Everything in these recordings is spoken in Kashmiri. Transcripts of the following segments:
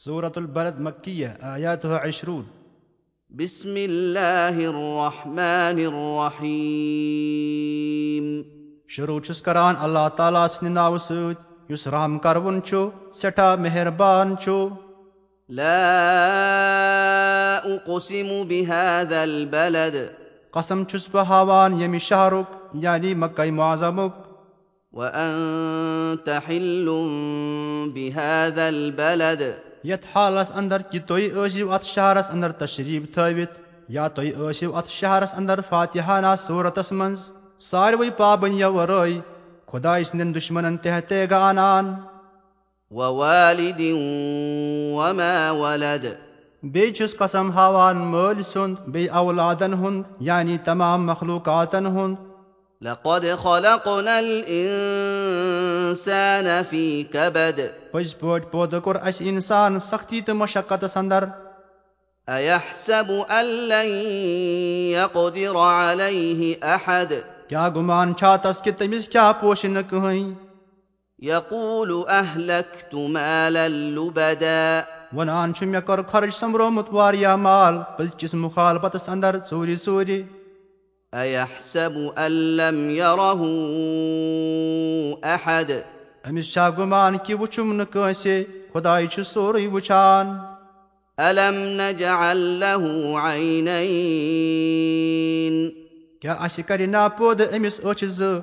سورة البلد مكية آياتها عشرون بسم الله الرحمن الرحيم شروع چھُس کران اللہ تعالیٰ سٕنٛدِ ناوٕ سۭتۍ یُس رحم کروُن چھُ سٮ۪ٹھاہ مہربان چھُ لا اقسم بهذا البلد قسم چھُس بہٕ ہاوان ییٚمہِ شہرُک یعنی مکے معظمُک وانت حل بهذا البلد یتھ حالس انٛدر کہِ تُہۍ ٲسِو اتھ شہرس انٛدر تشریف تھٲوِتھ یا تُہۍ ٲسِو اتھ شہرس انٛدر فاتحانہ صوٗرتس منٛز ساروٕے پابندیو ورٲے خۄداے سٕنٛدٮ۪ن دُشمنن تحتےگا انان ووالد وما ولد بیٚیہِ چھُس قسم ہاوان مٲلۍ سُنٛد بیٚیہِ اولادن ہُنٛد یعنی تمام مخلوٗقاتن ہُنٛد پٔزۍ پٲٹھۍ پٲدٕ کوٚر اسہِ انسان سختی تہٕ مشقتس انٛدر ايحسب ان لن يقدر عليه احد کیٛاہ گُمان چھا تس کہِ تٔمِس کیٛاہ پوشہِ نہٕ کٕہٕنۍ يقول اهلكت مالا لبدا. ونان چھُ مےٚ کوٚر خرٕچ سوٚمبرومُت واریاہ مال انٛدر ژوٗرِ ژوٗرِ ايحسب ان لم يره احد أمِس چھا گُمان کہِ وٕچھُم نہٕ کٲنٛسے خۄداے چھُ سورُے وٕچھان الم نجعل له عينين کیٛاہ اَسہِ کرِ نا پٲدٕ أمِس أچھ زٕ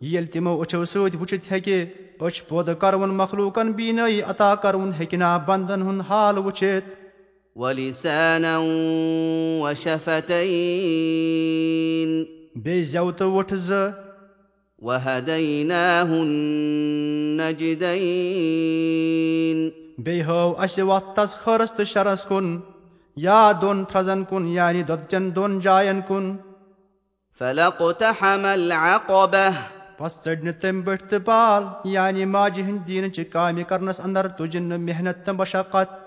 ییٚلہِ تِمو أچھو سۭتۍ وٕچھِتھ ہیٚکہِ أچھ پٲدٕ کروُن مخلوٗقن بیٖنٲیی عطا کروُن ہیٚکہِ نا بنٛدن ہُنٛد حال وٕچھِتھ ولسانا وشفتين. بیٚیہِ زٮ۪و تہٕ وُٹھ زٕ وهديناه النجدين بیٚیہِ ہٲو اَسہِ وتھ تس خٲرس تہٕ شرس کُن یا دۄن تھزن کُن یعنی دۄدچٮ۪ن دۄن جاین کُن فلاقتحم العقبة بس ژٔٹۍ نہٕ تمہِ بٔٹھۍ تہٕ بال یعنی ماجہِ ہٕنٛدۍ دیٖنٕچہِ کامہِ کرنس انٛدر تُجِن نہٕ محنت تہٕ مشقت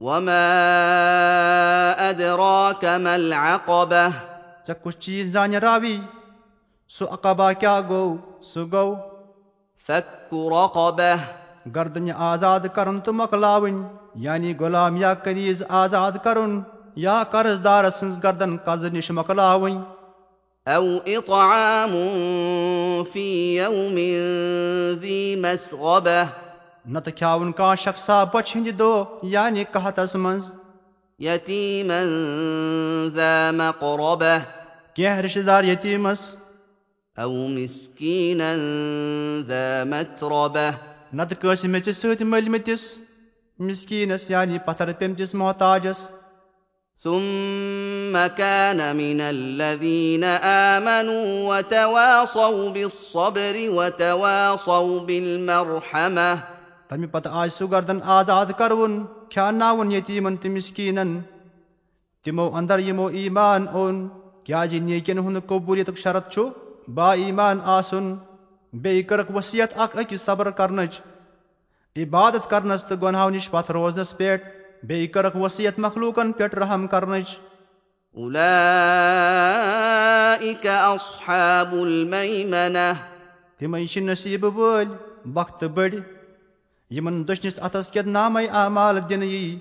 وما أدراك ما العقبة ژےٚ کُس چیٖز زانہِ راوی سُہ اقبا کیٛاہ گوٚو فك رقبة گردنہِ آزاد کرُن تہٕ مۄکلاوٕنۍ یعنی غۄلام یا قریٖض آزاد کرُن یا قرض سٕنٛز گردن نِش أو إطعام في يوم ذي مسغبة نتہٕ کھیاوُن کانٛہہ شخصا بۄچھِ ہِنٛدِ دۄہ یعنی قحتس منٛز مقربة کینٛہہ رِشتہٕ دار یتیٖمس نتہٕ کٲنٛسہِ میٚژِ سۭتۍ مٔلمٕتِس مِسکیٖنس یعنی پتھر پیٚمتِس محتاجس ثم كان من الذين آمنوا وتواصوا بالصبر وتواصوا بالمرحمة تمہِ پتہٕ آے سُہ گردن آزاد کروُن کھیاناوُن یتیٖمن تہٕ مِسکیٖنن تِمو انٛدر یِمو ایٖمان اوٚن کیٛازِ نیکٮ۪ن ہُنٛد قبوٗلیتُک شرط چھُ با ایٖمان آسُن بیٚیہِ کٔرٕکھ ؤصیت اکھ أکِس صبر کرنٕچ عبادت کرنس تہٕ گۄنہو نِش پتھ روزنس پٮ۪ٹھ بیٚیہِ کٔرٕکھ ؤصیت مخلوٗقن پٮ۪ٹھ رحم کرنٕچ تِمے چھِ نصیٖبہٕ وٲلۍ وقتہٕ بٔڑۍ یِمن دٔچھنِس اتھس کٮ۪تھ نامے اعمال دِنہٕ یی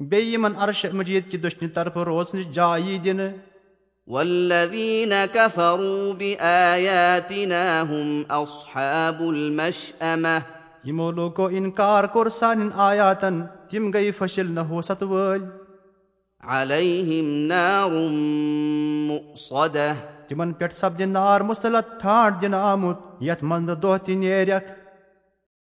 بیٚیہِ یِمن عرش مجیٖد کہِ دٔچھنہِ طرفہٕ روزنٕچ جاے یی دِنہٕ والذين كفروا بآياتنا هم أصحاب المشأمة یِمو لوٗکو اِنکار کوٚر سانٮ۪ن آیاتن تِم گٔیہِ فٔصِل نہ ہوست وٲلۍ عليهم نار مؤصدة تِمن پٮ۪ٹھ سپدِ نار مُسلت ٹھانٛڈ دِنہٕ آمُت یتھ منٛز نہٕ دۄہ تہِ نیرٮ۪کھ